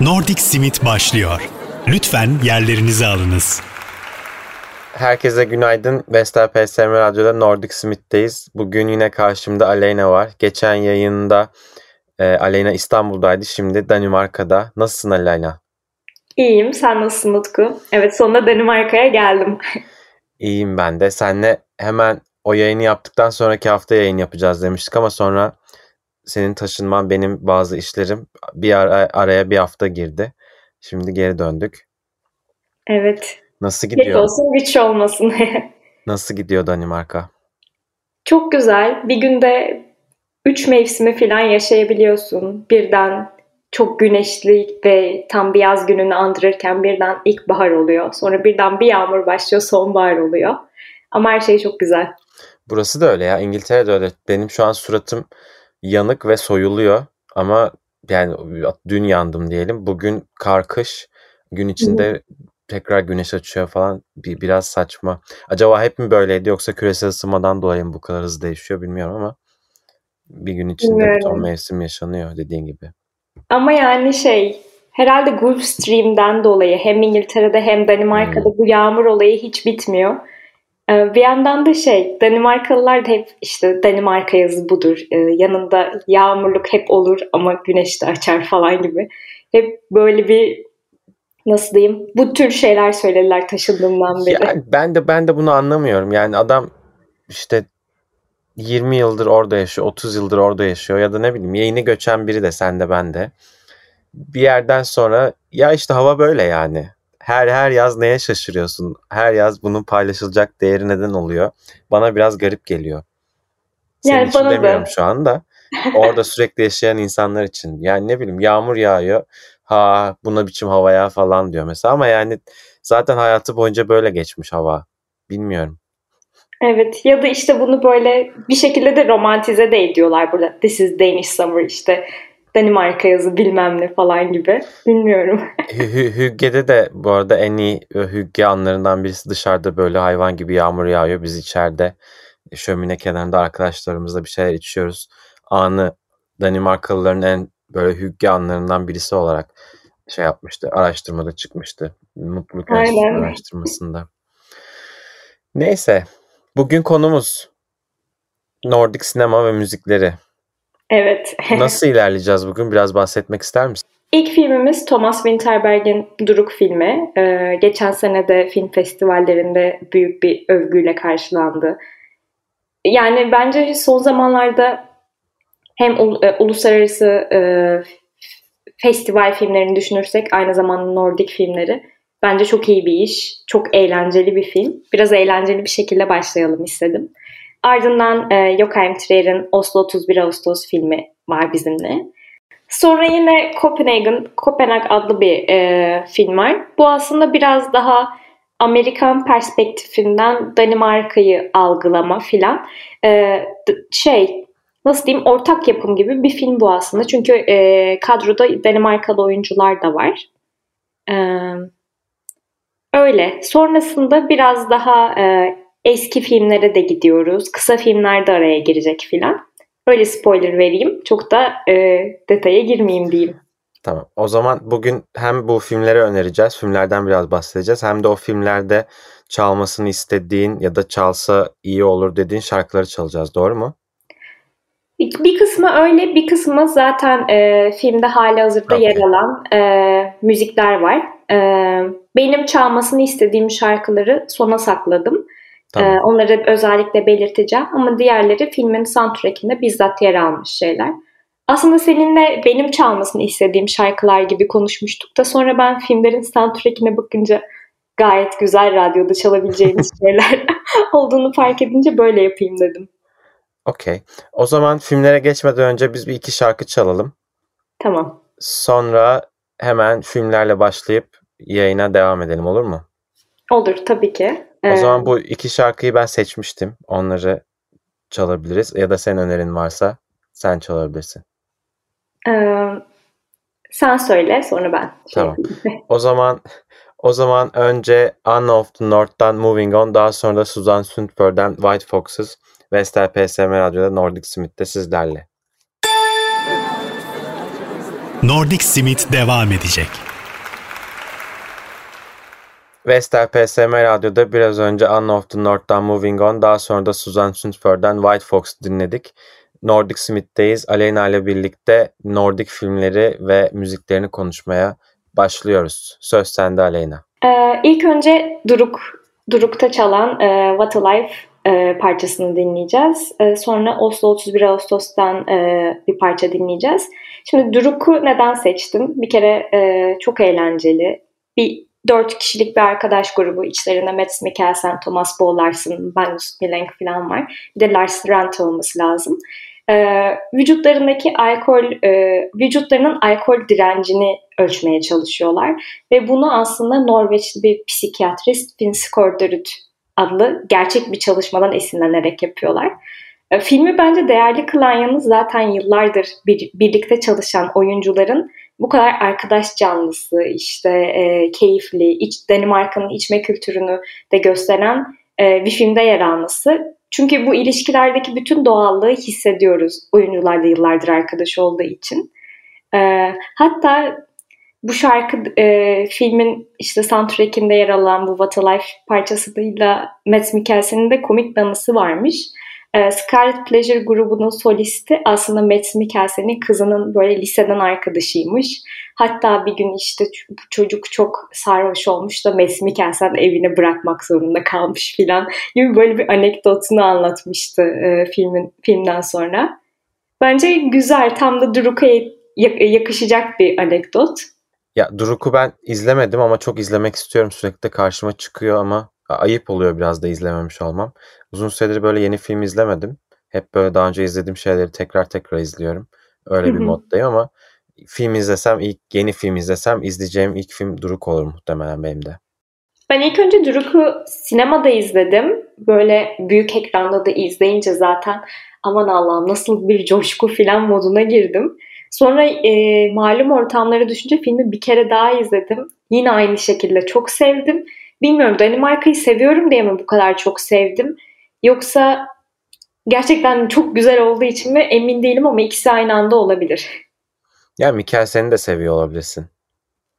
Nordic Simit başlıyor. Lütfen yerlerinizi alınız. Herkese günaydın. Vestel PSM Radyo'da Nordic Smith'teyiz. Bugün yine karşımda Aleyna var. Geçen yayında e, Aleyna İstanbul'daydı. Şimdi Danimarka'da. Nasılsın Aleyna? İyiyim. Sen nasılsın Utku? Evet sonunda Danimarka'ya geldim. İyiyim ben de. Senle hemen o yayını yaptıktan sonraki hafta yayın yapacağız demiştik ama sonra senin taşınman, benim bazı işlerim bir ara, araya bir hafta girdi. Şimdi geri döndük. Evet. Nasıl gidiyor? Geç olsun güç olmasın. Nasıl gidiyor Danimarka? Çok güzel. Bir günde üç mevsimi falan yaşayabiliyorsun. Birden çok güneşli ve tam bir yaz gününü andırırken birden ilkbahar oluyor. Sonra birden bir yağmur başlıyor, sonbahar oluyor. Ama her şey çok güzel. Burası da öyle ya. İngiltere'de öyle. Benim şu an suratım yanık ve soyuluyor. Ama yani dün yandım diyelim. Bugün kar kış. Gün içinde Hı. tekrar güneş açıyor falan. Bir, biraz saçma. Acaba hep mi böyleydi yoksa küresel ısınmadan dolayı mı bu kadar hızlı değişiyor bilmiyorum ama bir gün içinde evet. bütün mevsim yaşanıyor dediğin gibi. Ama yani şey herhalde Gulf Stream'den dolayı hem İngiltere'de hem Danimarka'da hmm. bu yağmur olayı hiç bitmiyor. Ee, bir yandan da şey Danimarkalılar da hep işte Danimarka yazı budur. Ee, yanında yağmurluk hep olur ama güneş de açar falan gibi. Hep böyle bir nasıl diyeyim bu tür şeyler söylediler taşındığımdan beri. Yani ben de ben de bunu anlamıyorum. Yani adam işte 20 yıldır orada yaşıyor, 30 yıldır orada yaşıyor ya da ne bileyim yeni göçen biri de sen de ben de. Bir yerden sonra ya işte hava böyle yani her her yaz neye şaşırıyorsun? Her yaz bunun paylaşılacak değeri neden oluyor? Bana biraz garip geliyor. Senin yani için demiyorum da. şu anda. Orada sürekli yaşayan insanlar için. Yani ne bileyim yağmur yağıyor. Ha buna biçim havaya falan diyor mesela ama yani zaten hayatı boyunca böyle geçmiş hava. Bilmiyorum. Evet ya da işte bunu böyle bir şekilde de romantize de ediyorlar burada. This is Danish summer işte Danimarka yazı bilmem ne falan gibi. Bilmiyorum. Hügge'de de bu arada en iyi Hügge anlarından birisi dışarıda böyle hayvan gibi yağmur yağıyor. Biz içeride şömine kenarında arkadaşlarımızla bir şeyler içiyoruz. Anı Danimarkalıların en böyle Hügge anlarından birisi olarak şey yapmıştı. Araştırmada çıkmıştı. Mutluluk Aynen. araştırmasında. Neyse. Bugün konumuz Nordik sinema ve müzikleri. Evet. Nasıl ilerleyeceğiz bugün? Biraz bahsetmek ister misin? İlk filmimiz Thomas Winterberg'in Duruk filmi. Ee, geçen sene de film festivallerinde büyük bir övgüyle karşılandı. Yani bence son zamanlarda hem e, uluslararası e, festival filmlerini düşünürsek aynı zamanda Nordik filmleri bence çok iyi bir iş. Çok eğlenceli bir film. Biraz eğlenceli bir şekilde başlayalım istedim. Ardından e, Joachim Trier'in Oslo 31 Ağustos filmi var bizimle. Sonra yine Copenhagen, Kopenhag adlı bir e, film var. Bu aslında biraz daha Amerikan perspektifinden Danimarka'yı algılama filan. E, şey nasıl diyeyim ortak yapım gibi bir film bu aslında. Çünkü e, kadroda Danimarkalı oyuncular da var. E, öyle. Sonrasında biraz daha e, eski filmlere de gidiyoruz. Kısa filmler de araya girecek filan. Öyle spoiler vereyim. Çok da e, detaya girmeyeyim diyeyim. Tamam. O zaman bugün hem bu filmleri önereceğiz, filmlerden biraz bahsedeceğiz. Hem de o filmlerde çalmasını istediğin ya da çalsa iyi olur dediğin şarkıları çalacağız. Doğru mu? Bir, kısmı öyle, bir kısmı zaten e, filmde hali hazırda okay. yer alan e, müzikler var. E, benim çalmasını istediğim şarkıları sona sakladım. Tamam. Ee, onları özellikle belirteceğim ama diğerleri filmin soundtrack'inde bizzat yer almış şeyler. Aslında seninle benim çalmasını istediğim şarkılar gibi konuşmuştuk da sonra ben filmlerin soundtrack'ine bakınca gayet güzel radyoda çalabileceğimiz şeyler olduğunu fark edince böyle yapayım dedim. Okey. O zaman filmlere geçmeden önce biz bir iki şarkı çalalım. Tamam. Sonra hemen filmlerle başlayıp yayına devam edelim olur mu? Olur tabii ki. O zaman bu iki şarkıyı ben seçmiştim. Onları çalabiliriz. Ya da sen önerin varsa sen çalabilirsin. Ee, sen söyle sonra ben. Şey tamam. o zaman o zaman önce Anna of the North'tan Moving On daha sonra da Suzan Sundberg'den White Foxes Vestel PSM Radyo'da Nordic Smith'te sizlerle. Nordic Simit devam edecek. Vestel PSM Radyo'da biraz önce Anna of the North'tan Moving On, daha sonra da Suzanne Sundför'den White Fox dinledik. Nordic Smith'teyiz. Aleyna ile birlikte Nordic filmleri ve müziklerini konuşmaya başlıyoruz. Söz sende Aleyna. Ee, ilk önce Duruk, Duruk'ta çalan e, What a Life e, parçasını dinleyeceğiz. E, sonra Oslo 31 Ağustos'tan e, bir parça dinleyeceğiz. Şimdi Duruk'u neden seçtim? Bir kere e, çok eğlenceli. Bir dört kişilik bir arkadaş grubu. İçlerinde Mads Mikkelsen, Thomas Bo Larsen, Magnus Millenk falan var. Bir de Lars Rant olması lazım. Ee, vücutlarındaki alkol, e, vücutlarının alkol direncini ölçmeye çalışıyorlar. Ve bunu aslında Norveçli bir psikiyatrist Finn Skårderud adlı gerçek bir çalışmadan esinlenerek yapıyorlar. E, filmi bence değerli kılan yanı zaten yıllardır bir, birlikte çalışan oyuncuların bu kadar arkadaş canlısı, işte e, keyifli, iç, Danimarka'nın içme kültürünü de gösteren e, bir filmde yer alması. Çünkü bu ilişkilerdeki bütün doğallığı hissediyoruz oyuncular da yıllardır arkadaş olduğu için. E, hatta bu şarkı e, filmin işte soundtrack'inde yer alan bu What a Life parçasıyla Mads Mikkelsen'in de komik bir anısı varmış. E, Scarlet Pleasure grubunun solisti aslında Mads Mikkelsen'in kızının böyle liseden arkadaşıymış. Hatta bir gün işte çocuk çok sarhoş olmuş da Mads Mikkelsen evine bırakmak zorunda kalmış filan gibi böyle bir anekdotunu anlatmıştı e, filmin filmden sonra. Bence güzel tam da Druka'ya yakışacak bir anekdot. Ya Duruk'u ben izlemedim ama çok izlemek istiyorum. Sürekli karşıma çıkıyor ama ayıp oluyor biraz da izlememiş olmam. Uzun süredir böyle yeni film izlemedim. Hep böyle daha önce izlediğim şeyleri tekrar tekrar izliyorum. Öyle bir moddayım ama film izlesem, ilk yeni film izlesem izleyeceğim ilk film Duruk olur muhtemelen benim de. Ben ilk önce Duruk'u sinemada izledim. Böyle büyük ekranda da izleyince zaten aman Allah'ım nasıl bir coşku filan moduna girdim. Sonra e, malum ortamlara düşünce filmi bir kere daha izledim. Yine aynı şekilde çok sevdim. Bilmiyorum Danimarka'yı seviyorum diye mi bu kadar çok sevdim? Yoksa gerçekten çok güzel olduğu için mi emin değilim ama ikisi aynı anda olabilir. Ya Mikel seni de seviyor olabilirsin.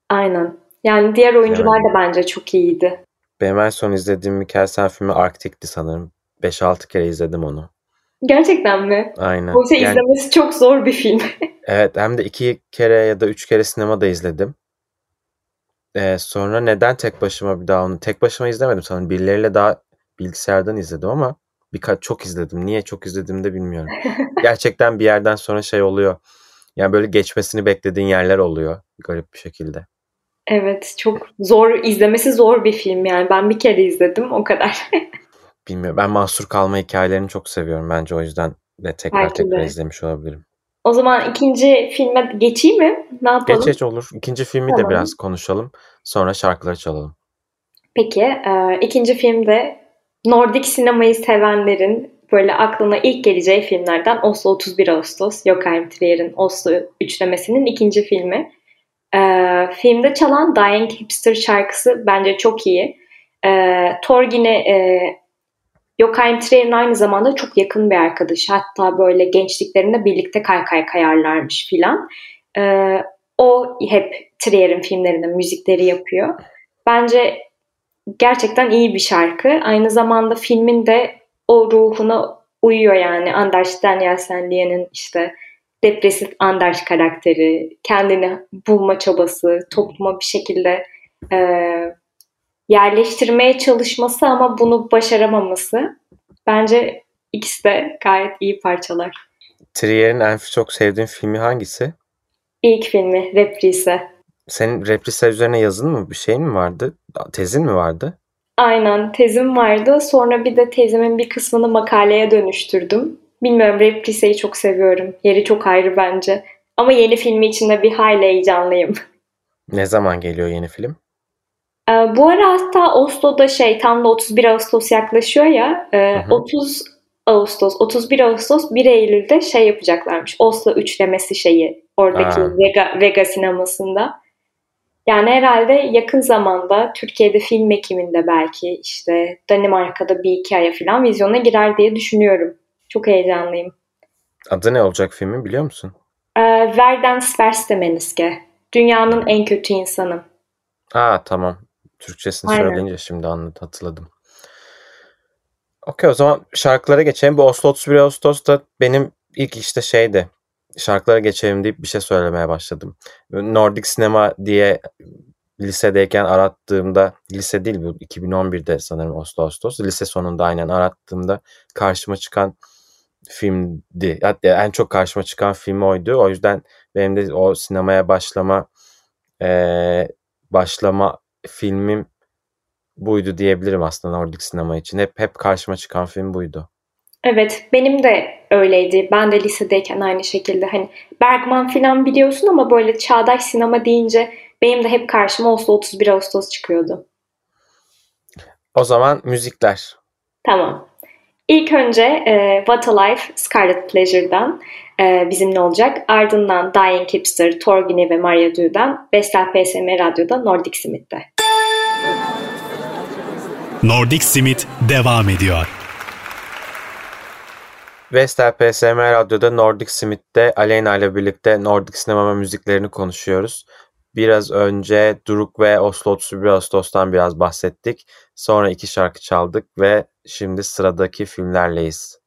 Aynen. Yani diğer oyuncular yani, da bence çok iyiydi. Benim en son izlediğim Mikkelsen filmi Arktik'ti sanırım. 5-6 kere izledim onu. Gerçekten mi? Aynen. Oysa yani, izlemesi çok zor bir film. evet hem de iki kere ya da üç kere sinemada izledim. Ee, sonra neden tek başıma bir daha onu tek başıma izlemedim sanırım. Birileriyle daha bilgisayardan izledim ama birkaç çok izledim. Niye çok izledim de bilmiyorum. Gerçekten bir yerden sonra şey oluyor. Yani böyle geçmesini beklediğin yerler oluyor garip bir şekilde. Evet çok zor izlemesi zor bir film yani ben bir kere izledim o kadar. Bilmiyorum ben mahsur kalma hikayelerini çok seviyorum bence o yüzden de tekrar Belki tekrar de. izlemiş olabilirim. O zaman ikinci filme geçeyim mi? Ne yapalım? Geç geç olur. İkinci filmi tamam. de biraz konuşalım. Sonra şarkıları çalalım. Peki. E, ikinci filmde Nordik sinemayı sevenlerin böyle aklına ilk geleceği filmlerden Oslo 31 Ağustos. Joachim Trier'in Oslo üçlemesinin ikinci filmi. E, filmde çalan Dying Hipster şarkısı bence çok iyi. E, Torgin'e e, Joachim Trier'in aynı zamanda çok yakın bir arkadaşı. Hatta böyle gençliklerinde birlikte kaykay kayarlarmış filan. Ee, o hep Trier'in filmlerinde müzikleri yapıyor. Bence gerçekten iyi bir şarkı. Aynı zamanda filmin de o ruhuna uyuyor yani. Anders Danielsen işte depresif Anders karakteri, kendini bulma çabası, topluma bir şekilde e, yerleştirmeye çalışması ama bunu başaramaması. Bence ikisi de gayet iyi parçalar. Trier'in en çok sevdiğin filmi hangisi? İlk filmi Reprise. Senin Reprise üzerine yazın mı? Bir şeyin mi vardı? Tezin mi vardı? Aynen tezim vardı. Sonra bir de tezimin bir kısmını makaleye dönüştürdüm. Bilmiyorum Reprise'yi çok seviyorum. Yeri çok ayrı bence. Ama yeni filmi için de bir hayli heyecanlıyım. Ne zaman geliyor yeni film? Ee, bu ara hatta Oslo'da şey tam da 31 Ağustos yaklaşıyor ya. E, hı hı. 30 Ağustos, 31 Ağustos, 1 Eylül'de şey yapacaklarmış. Oslo üçlemesi şeyi oradaki Vega, Vega sinemasında. Yani herhalde yakın zamanda Türkiye'de film ekiminde belki işte Danimarka'da bir iki aya falan vizyona girer diye düşünüyorum. Çok heyecanlıyım. Adı ne olacak filmin biliyor musun? E, Verdens verste Menneske. Dünyanın en kötü insanı. Aa tamam. Türkçesini Aynen. söyleyince şimdi anladım, hatırladım. Okey o zaman şarkılara geçelim. Bu Oslo 31 Ağustos'ta benim ilk işte şeydi. Şarkılara geçelim deyip bir şey söylemeye başladım. Nordic Sinema diye lisedeyken arattığımda lise değil bu 2011'de sanırım Oslo Ağustos. Lise sonunda aynen arattığımda karşıma çıkan filmdi. Hatta en çok karşıma çıkan film oydu. O yüzden benim de o sinemaya başlama eee, başlama filmim buydu diyebilirim aslında Nordic sinema için. Hep hep karşıma çıkan film buydu. Evet benim de öyleydi. Ben de lisedeyken aynı şekilde hani Bergman falan biliyorsun ama böyle çağdaş sinema deyince benim de hep karşıma Oslo 31 Ağustos çıkıyordu. O zaman müzikler. Tamam. İlk önce e, What a Life Scarlet Pleasure'dan bizimle olacak. Ardından Diane Kipster, Torgny ve Maria Du'dan Vestel PSM Radyo'da Nordic Smith'te. Nordic Simit devam ediyor. Vestel PSM Radyo'da Nordic Smith'te Aleyna ile birlikte Nordic sinema müziklerini konuşuyoruz. Biraz önce Duruk ve Oslo 31 Ağustos'tan biraz bahsettik. Sonra iki şarkı çaldık ve şimdi sıradaki filmlerleyiz.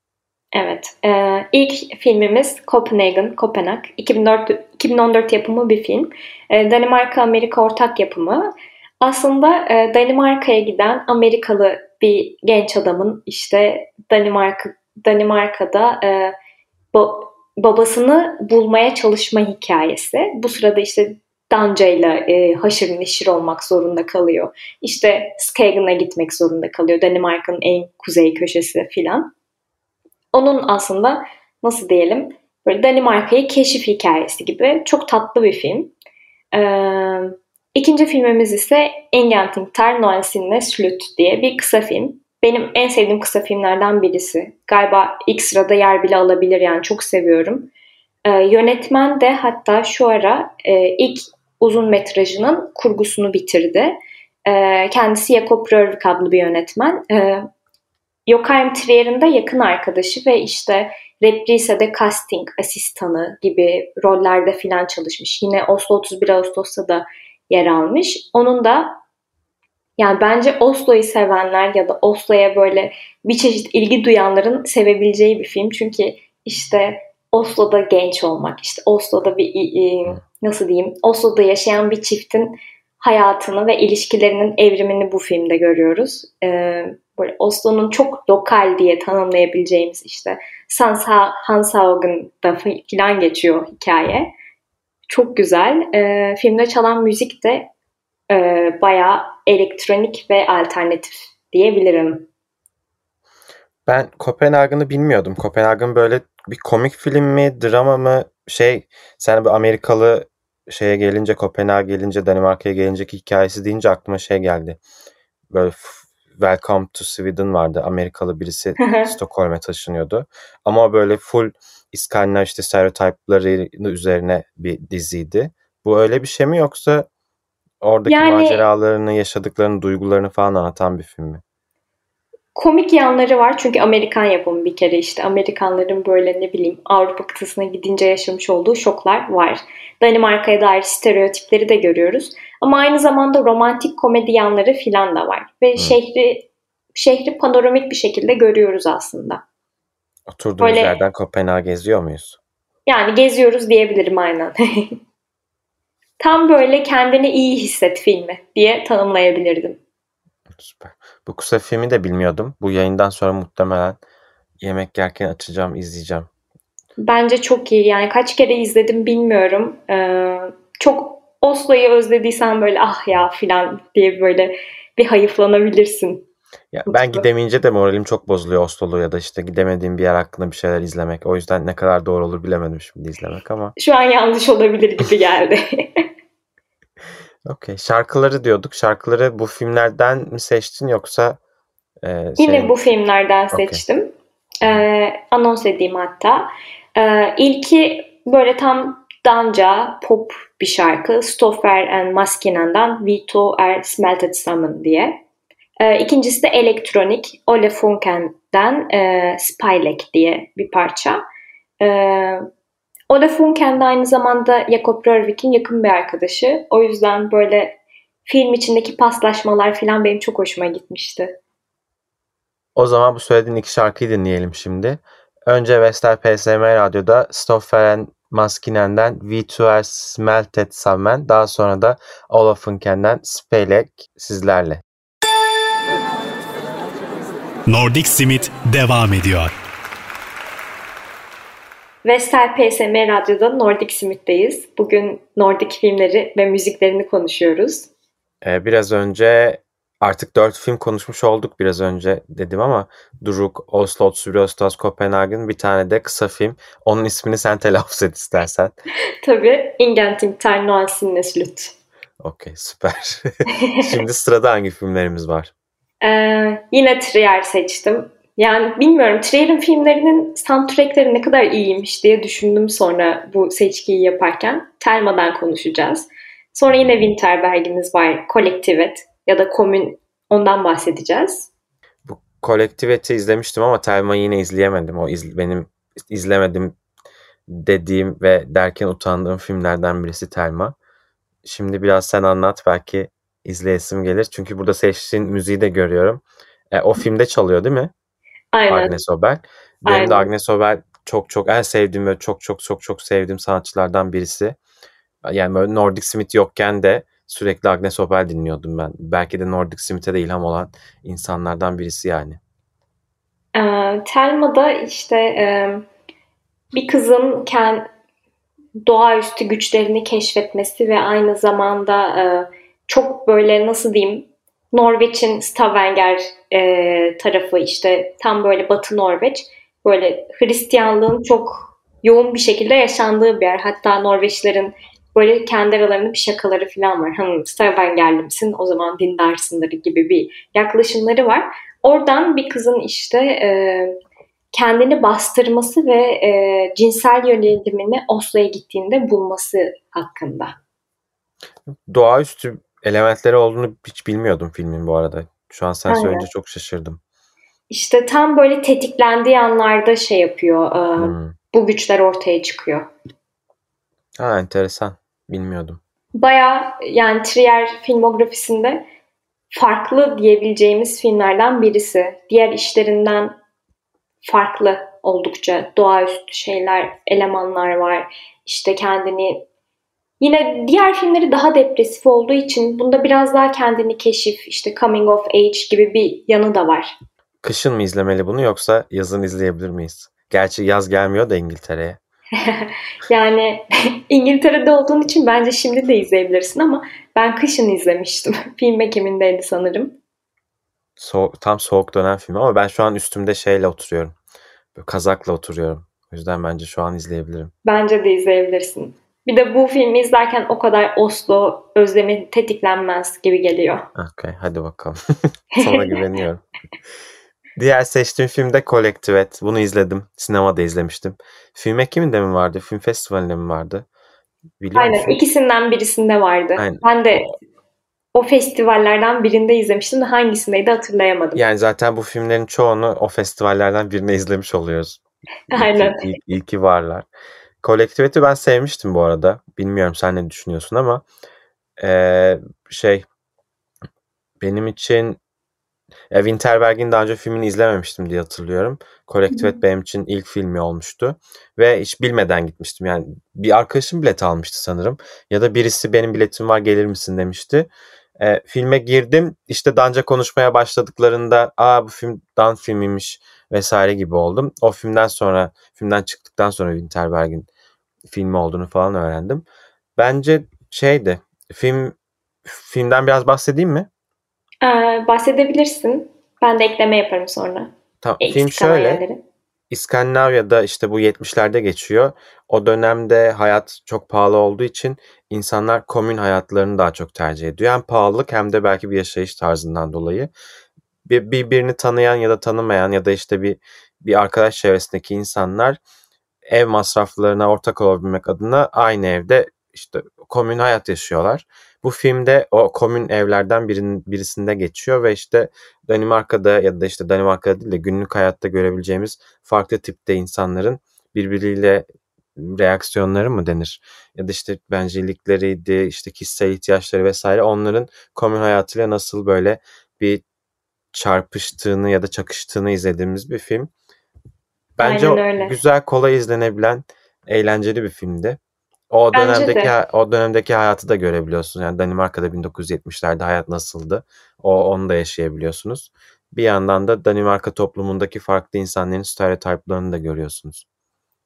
Evet. E, ilk filmimiz Copenhagen, Kopenhag. 2004, 2014 yapımı bir film. E, Danimarka-Amerika ortak yapımı. Aslında e, Danimarka'ya giden Amerikalı bir genç adamın işte Danimarka Danimarka'da e, ba- babasını bulmaya çalışma hikayesi. Bu sırada işte Danca ile e, haşır neşir olmak zorunda kalıyor. İşte Skagen'a gitmek zorunda kalıyor. Danimarka'nın en kuzey köşesi filan. Onun aslında nasıl diyelim böyle Danimarka'yı keşif hikayesi gibi çok tatlı bir film. Ee, ikinci filmimiz ise Ingenting Tar Noensinne Slut diye bir kısa film. Benim en sevdiğim kısa filmlerden birisi. Galiba ilk sırada yer bile alabilir yani çok seviyorum. Ee, yönetmen de hatta şu ara e, ilk uzun metrajının kurgusunu bitirdi. Ee, kendisi Jakob Rörvik adlı bir yönetmen. Ee, Joachim Trier'in de yakın arkadaşı ve işte Reprise'de casting asistanı gibi rollerde filan çalışmış. Yine Oslo 31 Ağustos'ta da yer almış. Onun da yani bence Oslo'yu sevenler ya da Oslo'ya böyle bir çeşit ilgi duyanların sevebileceği bir film. Çünkü işte Oslo'da genç olmak, işte Oslo'da bir nasıl diyeyim, Oslo'da yaşayan bir çiftin hayatını ve ilişkilerinin evrimini bu filmde görüyoruz. Ee, böyle Oslo'nun çok lokal diye tanımlayabileceğimiz işte Sansa Hanshaugen'da filan geçiyor hikaye. Çok güzel. Ee, filmde çalan müzik de e, bayağı elektronik ve alternatif diyebilirim. Ben Kopenhag'ını bilmiyordum. Kopenhag'ın böyle bir komik film mi, drama mı? Şey, sen bir Amerikalı şeye gelince, Kopenhag gelince, Danimarka'ya gelinceki hikayesi deyince aklıma şey geldi. Böyle Welcome to Sweden vardı. Amerikalı birisi Stockholm'e taşınıyordu. Ama böyle full İskandinav işte stereotipleri üzerine bir diziydi. Bu öyle bir şey mi yoksa oradaki Yani- maceralarını, yaşadıklarını, duygularını falan anlatan bir film mi? Komik yanları var çünkü Amerikan yapımı bir kere işte Amerikanların böyle ne bileyim Avrupa kıtasına gidince yaşamış olduğu şoklar var. Danimarka'ya dair stereotipleri de görüyoruz. Ama aynı zamanda romantik komedi yanları filan da var. Ve şehri şehri panoramik bir şekilde görüyoruz aslında. Oturduğumuz Böyle- yerden Kopenhag geziyor muyuz? Yani geziyoruz diyebilirim aynen. Tam böyle kendini iyi hisset filmi diye tanımlayabilirdim. Süper. Bu kısa filmi de bilmiyordum. Bu yayından sonra muhtemelen yemek yerken açacağım, izleyeceğim. Bence çok iyi. Yani kaç kere izledim bilmiyorum. Ee, çok Oslo'yu özlediysen böyle ah ya filan diye böyle bir hayıflanabilirsin. Ya ben güzel. gidemeyince de moralim çok bozuluyor Oslo'lu ya da işte gidemediğim bir yer hakkında bir şeyler izlemek. O yüzden ne kadar doğru olur bilemedim şimdi izlemek ama. Şu an yanlış olabilir gibi geldi. Okey. Şarkıları diyorduk. Şarkıları bu filmlerden mi seçtin yoksa e, Yine şey- bu filmlerden Okey. seçtim. Ee, anons edeyim hatta. Ee, ilki böyle tam danca pop bir şarkı. Stoffer and Maskinen'den Vito er Smelted Salmon diye. Ee, ikincisi de elektronik Ole Funken'den e, Spylek diye bir parça. Ee, Olaf'un kendi aynı zamanda Jakob Rörvik'in yakın bir arkadaşı. O yüzden böyle film içindeki paslaşmalar falan benim çok hoşuma gitmişti. O zaman bu söylediğin iki şarkıyı dinleyelim şimdi. Önce Vestel PSM Radyo'da Stoffelen Maskinen'den V2R Smelted Sammen, daha sonra da Olaf'ınken'den Spelek sizlerle. Nordic Simit devam ediyor. Vestel PSM Radyo'da Nordic Simit'teyiz. Bugün Nordic filmleri ve müziklerini konuşuyoruz. Ee, biraz önce artık dört film konuşmuş olduk biraz önce dedim ama Duruk, Oslo, Sürostas, Kopenhagen bir tane de kısa film. Onun ismini sen telaffuz et istersen. Tabii Ingenting Ter Noel Sinneslut. Okey süper. Şimdi sırada hangi filmlerimiz var? Ee, yine Trier seçtim. Yani bilmiyorum Trier'in filmlerinin soundtrackleri ne kadar iyiymiş diye düşündüm sonra bu seçkiyi yaparken. Telma'dan konuşacağız. Sonra yine Winterberg'imiz var. Kollektivet ya da Komün ondan bahsedeceğiz. Bu Kollektivet'i izlemiştim ama Telma'yı yine izleyemedim. O iz, benim izlemedim dediğim ve derken utandığım filmlerden birisi Telma. Şimdi biraz sen anlat belki izleyesim gelir. Çünkü burada seçtiğin müziği de görüyorum. E, o filmde çalıyor değil mi? Aynen. Agnes Obel. Benim Aynen. de Agnes Obel çok çok en sevdiğim ve çok çok çok çok sevdiğim sanatçılardan birisi. Yani böyle Nordic Smith yokken de sürekli Agnes Obel dinliyordum ben. Belki de Nordic Smith'e de ilham olan insanlardan birisi yani. Ee, Telma'da işte e, bir kızın kend, doğaüstü güçlerini keşfetmesi ve aynı zamanda e, çok böyle nasıl diyeyim Norveç'in Stavanger e, tarafı işte tam böyle Batı Norveç böyle Hristiyanlığın çok yoğun bir şekilde yaşandığı bir yer. Hatta Norveçlerin böyle kendi aralarında bir şakaları falan var. Hani Stavangerli misin o zaman dindarsındır gibi bir yaklaşımları var. Oradan bir kızın işte e, kendini bastırması ve e, cinsel yönelimini Oslo'ya gittiğinde bulması hakkında. Doğaüstü elementleri olduğunu hiç bilmiyordum filmin bu arada. Şu an sen Aynen. söyleyince çok şaşırdım. İşte tam böyle tetiklendiği anlarda şey yapıyor. e, Hmm. Bu güçler ortaya çıkıyor. Ha enteresan. Bilmiyordum. Baya yani Trier filmografisinde farklı diyebileceğimiz filmlerden birisi. Diğer işlerinden farklı oldukça doğaüstü şeyler, elemanlar var. İşte kendini yine diğer filmleri daha depresif olduğu için bunda biraz daha kendini keşif, işte coming of age gibi bir yanı da var. Kışın mı izlemeli bunu yoksa yazın izleyebilir miyiz? Gerçi yaz gelmiyor da İngiltere'ye. Yani İngiltere'de olduğun için bence şimdi de izleyebilirsin ama ben kışın izlemiştim. Film ekimindeydi sanırım. So- tam soğuk dönem filmi ama ben şu an üstümde şeyle oturuyorum. Böyle kazakla oturuyorum. O yüzden bence şu an izleyebilirim. Bence de izleyebilirsin. Bir de bu filmi izlerken o kadar Oslo özlemi tetiklenmez gibi geliyor. Okay, hadi bakalım. Sana güveniyorum. Diğer seçtiğim film de Kollektivet. Bunu izledim. Sinemada izlemiştim. Film ekiminde mi vardı? Film festivalinde mi vardı? Biliyor Aynen musun? ikisinden birisinde vardı. Aynen. Ben de o festivallerden birinde izlemiştim de hangisindeydi hatırlayamadım. Yani zaten bu filmlerin çoğunu o festivallerden birine izlemiş oluyoruz. Aynen. İyi, iyi ki varlar. Kollektivet'i ben sevmiştim bu arada. Bilmiyorum sen ne düşünüyorsun ama eee, şey benim için e, Winterberg'in daha önce filmini izlememiştim diye hatırlıyorum. Kollektivet benim için ilk filmi olmuştu. Ve hiç bilmeden gitmiştim. Yani bir arkadaşım bilet almıştı sanırım. Ya da birisi benim biletim var gelir misin demişti. E, filme girdim. İşte Danca konuşmaya başladıklarında aa bu film Dan filmiymiş vesaire gibi oldum. O filmden sonra, filmden çıktıktan sonra Winterberg'in filmi olduğunu falan öğrendim. Bence şeydi, film filmden biraz bahsedeyim mi? Ee, bahsedebilirsin. Ben de ekleme yaparım sonra. Tamam, Eksik film şöyle. yerleri. İskandinavya'da işte bu 70'lerde geçiyor. O dönemde hayat çok pahalı olduğu için insanlar komün hayatlarını daha çok tercih ediyor. Hem pahalılık hem de belki bir yaşayış tarzından dolayı. Bir, birbirini tanıyan ya da tanımayan ya da işte bir bir arkadaş çevresindeki insanlar ev masraflarına ortak olabilmek adına aynı evde işte komün hayat yaşıyorlar. Bu filmde o komün evlerden birinin, birisinde geçiyor ve işte Danimarka'da ya da işte Danimarka'da değil de günlük hayatta görebileceğimiz farklı tipte insanların birbiriyle reaksiyonları mı denir? Ya da işte bencillikleriydi, işte kişisel ihtiyaçları vesaire onların komün hayatıyla nasıl böyle bir çarpıştığını ya da çakıştığını izlediğimiz bir film. Bence güzel, kolay izlenebilen, eğlenceli bir filmdi. O Bence dönemdeki de. o dönemdeki hayatı da görebiliyorsunuz. Yani Danimarka'da 1970'lerde hayat nasıldı? O onu da yaşayabiliyorsunuz. Bir yandan da Danimarka toplumundaki farklı insanların stereotiplerini de görüyorsunuz.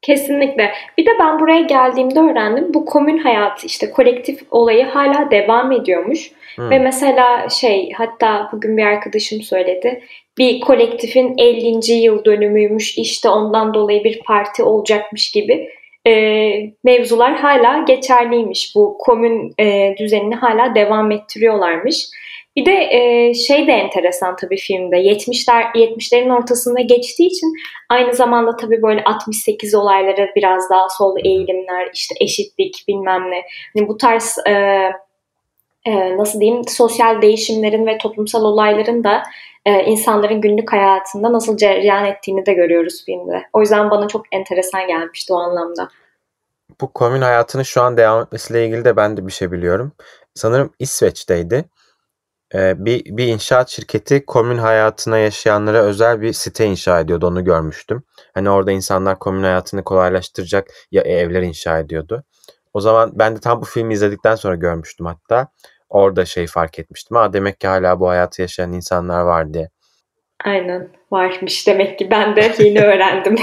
Kesinlikle. Bir de ben buraya geldiğimde öğrendim. Bu komün hayatı işte kolektif olayı hala devam ediyormuş. Hmm. Ve mesela şey hatta bugün bir arkadaşım söyledi. Bir kolektifin 50. yıl dönümüymüş işte ondan dolayı bir parti olacakmış gibi e, mevzular hala geçerliymiş. Bu komün e, düzenini hala devam ettiriyorlarmış. Bir de e, şey de enteresan tabii filmde. 70'ler 70'lerin ortasında geçtiği için aynı zamanda tabii böyle 68 olayları biraz daha sol eğilimler, işte eşitlik bilmem ne. Hani bu tarz e, e, nasıl diyeyim sosyal değişimlerin ve toplumsal olayların da e, insanların günlük hayatında nasıl cereyan ettiğini de görüyoruz filmde. O yüzden bana çok enteresan gelmişti o anlamda. Bu komün hayatını şu an devam etmesiyle ilgili de ben de bir şey biliyorum. Sanırım İsveç'teydi bir, bir inşaat şirketi komün hayatına yaşayanlara özel bir site inşa ediyordu. Onu görmüştüm. Hani orada insanlar komün hayatını kolaylaştıracak ya evler inşa ediyordu. O zaman ben de tam bu filmi izledikten sonra görmüştüm hatta. Orada şey fark etmiştim. Ha demek ki hala bu hayatı yaşayan insanlar var diye. Aynen varmış demek ki ben de yeni öğrendim.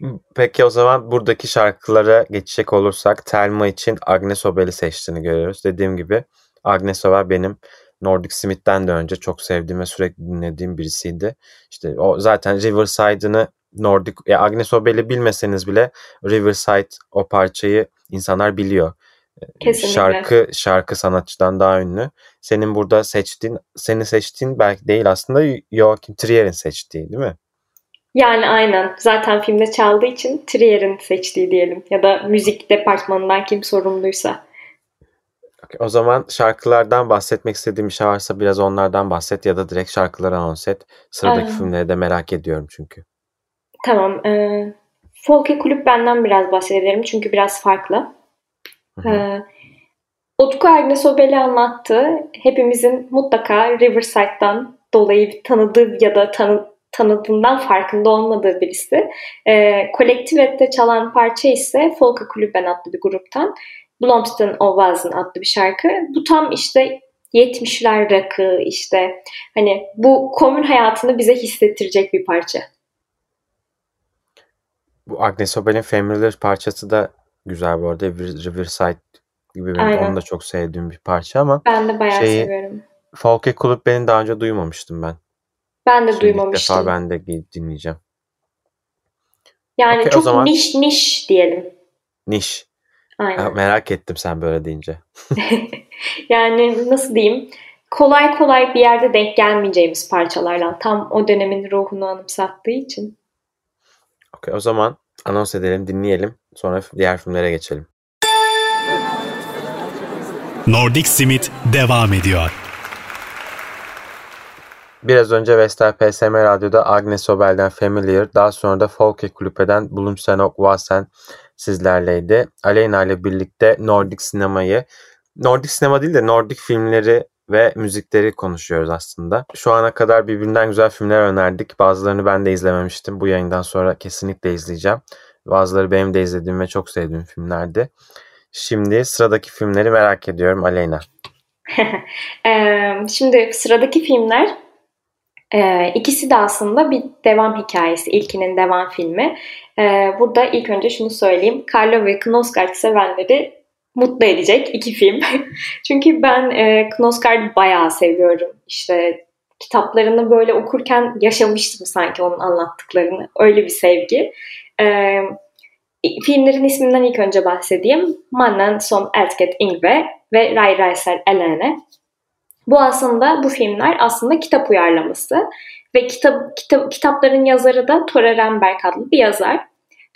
Peki o zaman buradaki şarkılara geçecek olursak Telma için Agnes Obel'i seçtiğini görüyoruz. Dediğim gibi Agnes Över benim Nordic Smith'ten de önce çok sevdiğim ve sürekli dinlediğim birisiydi. İşte o zaten Riverside'ını Nordic ya Agnes Obel'i bilmeseniz bile Riverside o parçayı insanlar biliyor. Kesinlikle. Şarkı şarkı sanatçıdan daha ünlü. Senin burada seçtiğin, seni seçtiğin belki değil aslında Joachim Trier'in seçtiği değil mi? Yani aynen. Zaten filmde çaldığı için Trier'in seçtiği diyelim. Ya da müzik departmanından kim sorumluysa. O zaman şarkılardan bahsetmek istediğim bir şey varsa biraz onlardan bahset ya da direkt şarkıları anons et. Sıradaki Aynen. filmleri de merak ediyorum çünkü. Tamam. E, Folke Kulüp benden biraz bahsedebilirim çünkü biraz farklı. Hı E, Utku Agnes Obel'i anlattı. Hepimizin mutlaka Riverside'dan dolayı tanıdığı ya da tanı, tanıdığından farkında olmadığı birisi. E, Kolektivette çalan parça ise Folka Kulüben adlı bir gruptan. Blomsten Ovaz'ın adlı bir şarkı. Bu tam işte 70'ler rakı işte hani bu komün hayatını bize hissettirecek bir parça. Bu Agnes Obel'in Familiar parçası da güzel bu arada. Riverside gibi benim Aynen. onu da çok sevdiğim bir parça ama ben de bayağı şeyi, seviyorum. Folke Kulüp beni daha önce duymamıştım ben. Ben de Şimdi duymamıştım. İlk defa ben de dinleyeceğim. Yani okay, çok zaman... niş niş diyelim. Niş. Aynen. merak ettim sen böyle deyince. yani nasıl diyeyim? Kolay kolay bir yerde denk gelmeyeceğimiz parçalardan. Tam o dönemin ruhunu anımsattığı için. Okey o zaman anons edelim, dinleyelim. Sonra diğer filmlere geçelim. Nordic Simit devam ediyor. Biraz önce Vestel PSM Radyo'da Agnes Obel'den Familiar, daha sonra da Folke Kulüpe'den Blumsenok Vasen sizlerleydi. Aleyna ile birlikte Nordik sinemayı, Nordik sinema değil de Nordik filmleri ve müzikleri konuşuyoruz aslında. Şu ana kadar birbirinden güzel filmler önerdik. Bazılarını ben de izlememiştim. Bu yayından sonra kesinlikle izleyeceğim. Bazıları benim de izlediğim ve çok sevdiğim filmlerdi. Şimdi sıradaki filmleri merak ediyorum Aleyna. Şimdi sıradaki filmler ikisi de aslında bir devam hikayesi. İlkinin devam filmi. Burada ilk önce şunu söyleyeyim. Carlo ve Knausgaard sevenleri mutlu edecek iki film. Çünkü ben e, Knausgaard'ı bayağı seviyorum. İşte kitaplarını böyle okurken yaşamıştım sanki onun anlattıklarını. Öyle bir sevgi. Ee, filmlerin isminden ilk önce bahsedeyim. Mannen som Elsket Ingve ve Ray Reiser Elene. Bu aslında bu filmler aslında kitap uyarlaması ve kitap, kitap kitapların yazarı da Tore Remberg adlı bir yazar.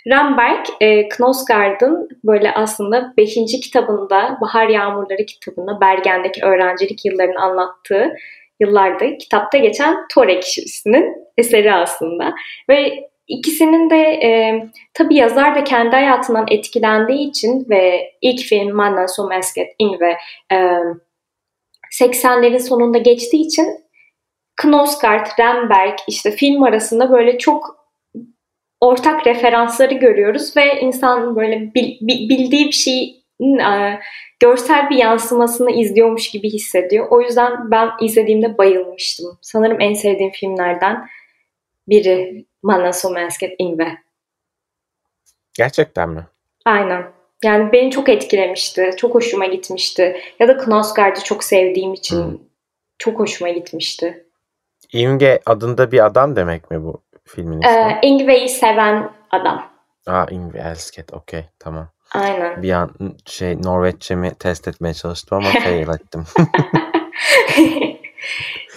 Remberg, e, Knausgaard'ın böyle aslında 5. kitabında, Bahar Yağmurları kitabında Bergen'deki öğrencilik yıllarını anlattığı yıllarda kitapta geçen Tore kişisinin eseri aslında. Ve ikisinin de e, tabii yazar da kendi hayatından etkilendiği için ve ilk film Mannen som Esket Ingve e, 80'lerin sonunda geçtiği için Knausgaard, Remberg işte film arasında böyle çok ortak referansları görüyoruz ve insan böyle bildiği bir şeyin e, görsel bir yansımasını izliyormuş gibi hissediyor. O yüzden ben izlediğimde bayılmıştım. Sanırım en sevdiğim filmlerden biri Mannen som älskat Ingve. Gerçekten mi? Aynen. Yani beni çok etkilemişti. Çok hoşuma gitmişti. Ya da Knausgaard'ı çok sevdiğim için hmm. çok hoşuma gitmişti. Inge adında bir adam demek mi bu filmin ismi? Ee, Ingve'yi seven adam. Aa Ingve Elsket okey tamam. Aynen. Bir an şey Norveççemi test etmeye çalıştım ama fail ettim.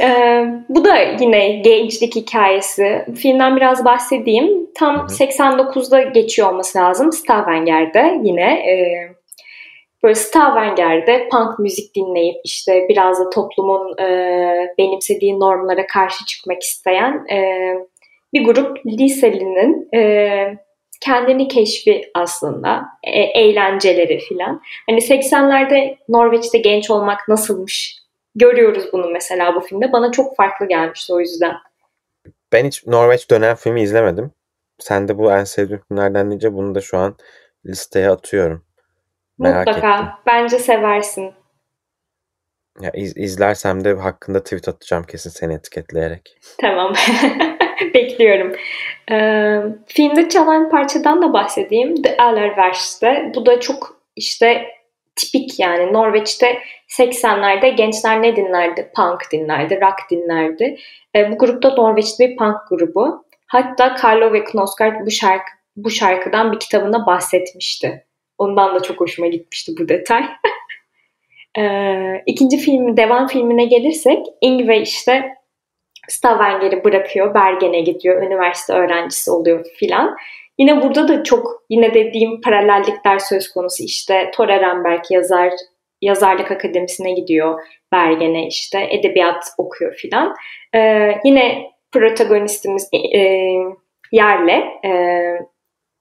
ee, bu da yine gençlik hikayesi. Filmden biraz bahsedeyim. Tam Hı-hı. 89'da geçiyor olması lazım. Stavanger'de yine. E, böyle Stavanger'de punk müzik dinleyip işte biraz da toplumun e, benimsediği normlara karşı çıkmak isteyen e, bir grup liselinin e, kendini keşfi aslında, e, eğlenceleri filan. Hani 80'lerde Norveç'te genç olmak nasılmış görüyoruz bunu mesela bu filmde. Bana çok farklı gelmişti o yüzden. Ben hiç Norveç dönem filmi izlemedim. Sen de bu en sevdiğim filmlerden deyince bunu da şu an listeye atıyorum. Merak Mutlaka. Ettim. Bence seversin. Ya iz, izlersem de hakkında tweet atacağım kesin seni etiketleyerek. Tamam. Bekliyorum. Ee, filmde çalan parçadan da bahsedeyim. The Allerverse'de. Bu da çok işte tipik yani Norveç'te 80'lerde gençler ne dinlerdi? Punk dinlerdi, rock dinlerdi. E, bu grupta Norveçli bir punk grubu. Hatta Carlo ve Knausgaard bu şarkı bu şarkıdan bir kitabında bahsetmişti. Ondan da çok hoşuma gitmişti bu detay. e, ikinci film, devam filmine gelirsek Ingve işte Stavanger'i bırakıyor, Bergen'e gidiyor, üniversite öğrencisi oluyor filan. Yine burada da çok yine dediğim paralellikler söz konusu. İşte Tor Erenberg yazar, yazarlık akademisine gidiyor Bergen'e işte edebiyat okuyor filan. Ee, yine protagonistimiz e, e, Yerle e,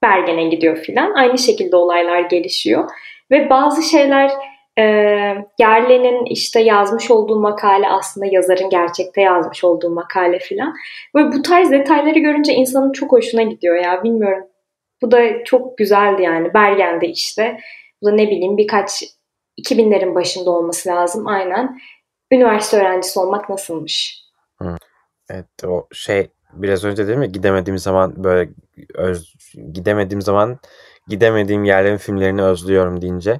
Bergen'e gidiyor filan. Aynı şekilde olaylar gelişiyor. Ve bazı şeyler e, Yerle'nin işte yazmış olduğu makale aslında yazarın gerçekte yazmış olduğu makale filan. Ve bu tarz detayları görünce insanın çok hoşuna gidiyor ya bilmiyorum. Bu da çok güzeldi yani. Bergen'de işte. Bu da ne bileyim birkaç 2000'lerin başında olması lazım aynen. Üniversite öğrencisi olmak nasılmış? Hı. Evet o şey biraz önce dedim ya gidemediğim zaman böyle öz, gidemediğim zaman gidemediğim yerlerin filmlerini özlüyorum deyince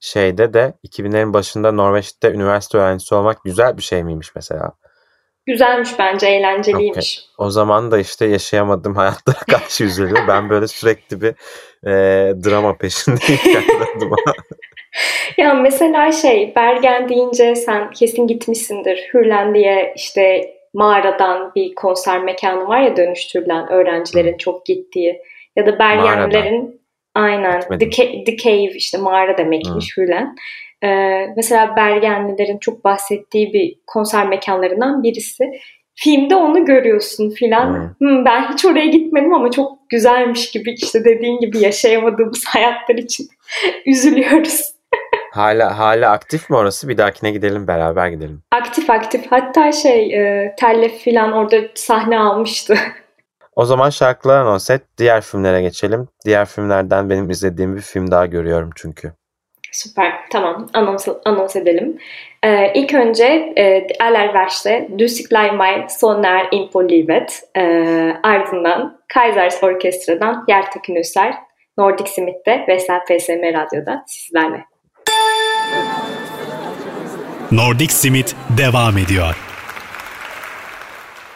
şeyde de 2000'lerin başında Norveç'te üniversite öğrencisi olmak güzel bir şey miymiş mesela? Güzelmiş bence, eğlenceliymiş. Okay. O zaman da işte yaşayamadığım hayatlara karşı üzülüyor. ben böyle sürekli bir e, drama peşindeyim ya mesela şey Bergen deyince sen kesin gitmişsindir. Hürlen diye işte mağaradan bir konser mekanı var ya dönüştürülen öğrencilerin çok gittiği. Ya da Bergenlilerin aynen The, The Cave işte mağara demekmiş hmm. Hürlen. Ee, mesela Bergenlilerin çok bahsettiği bir konser mekanlarından birisi. Filmde onu görüyorsun filan. Hmm, ben hiç oraya gitmedim ama çok güzelmiş gibi işte dediğin gibi yaşayamadığımız hayatlar için üzülüyoruz. hala hala aktif mi orası? Bir dahakine gidelim beraber gidelim. Aktif aktif. Hatta şey e, Tellef filan orada sahne almıştı. O zaman şarkılar anons et. Diğer filmlere geçelim. Diğer filmlerden benim izlediğim bir film daha görüyorum çünkü. Süper. Tamam. Anons, anons edelim. Ee, ilk önce e, Allerverse'de Du Siklay Mai Sonner Info Livet ee, ardından Kaisers Orkestra'dan Yertakün Üser Nordic Smith'te ve PSM Radyo'da sizlerle. Nordic Smith devam ediyor.